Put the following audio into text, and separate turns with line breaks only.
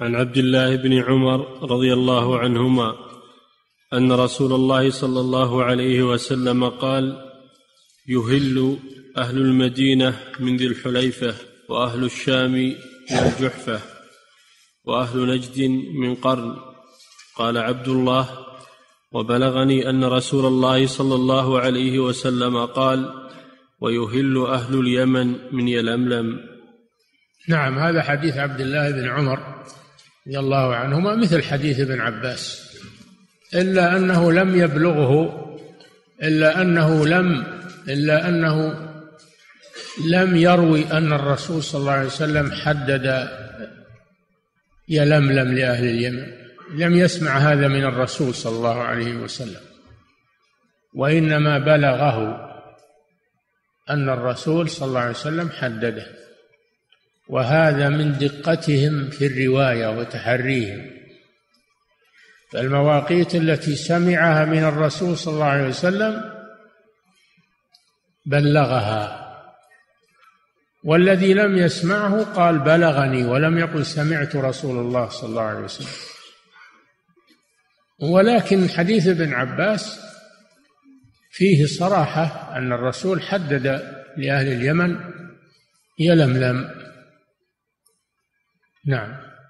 عن عبد الله بن عمر رضي الله عنهما أن رسول الله صلى الله عليه وسلم قال يهل أهل المدينة من ذي الحليفة وأهل الشام من الجحفة وأهل نجد من قرن. قال عبد الله وبلغني أن رسول الله صلى الله عليه وسلم قال ويهل أهل اليمن من يلملم.
نعم هذا حديث عبد الله بن عمر رضي الله عنهما مثل حديث ابن عباس. إلا أنه لم يبلغه إلا أنه لم إلا أنه لم يروي أن الرسول صلى الله عليه وسلم حدد يلملم لأهل اليمن. لم يسمع هذا من الرسول صلى الله عليه وسلم. وإنما بلغه أن الرسول صلى الله عليه وسلم حدده. وهذا من دقتهم في الرواية وتحريهم. فالمواقيت التي سمعها من الرسول صلى الله عليه وسلم بلغها والذي لم يسمعه قال بلغني ولم يقل سمعت رسول الله صلى الله عليه وسلم. ولكن حديث ابن عباس فيه صراحة أن الرسول حدد لأهل اليمن يلملم نعم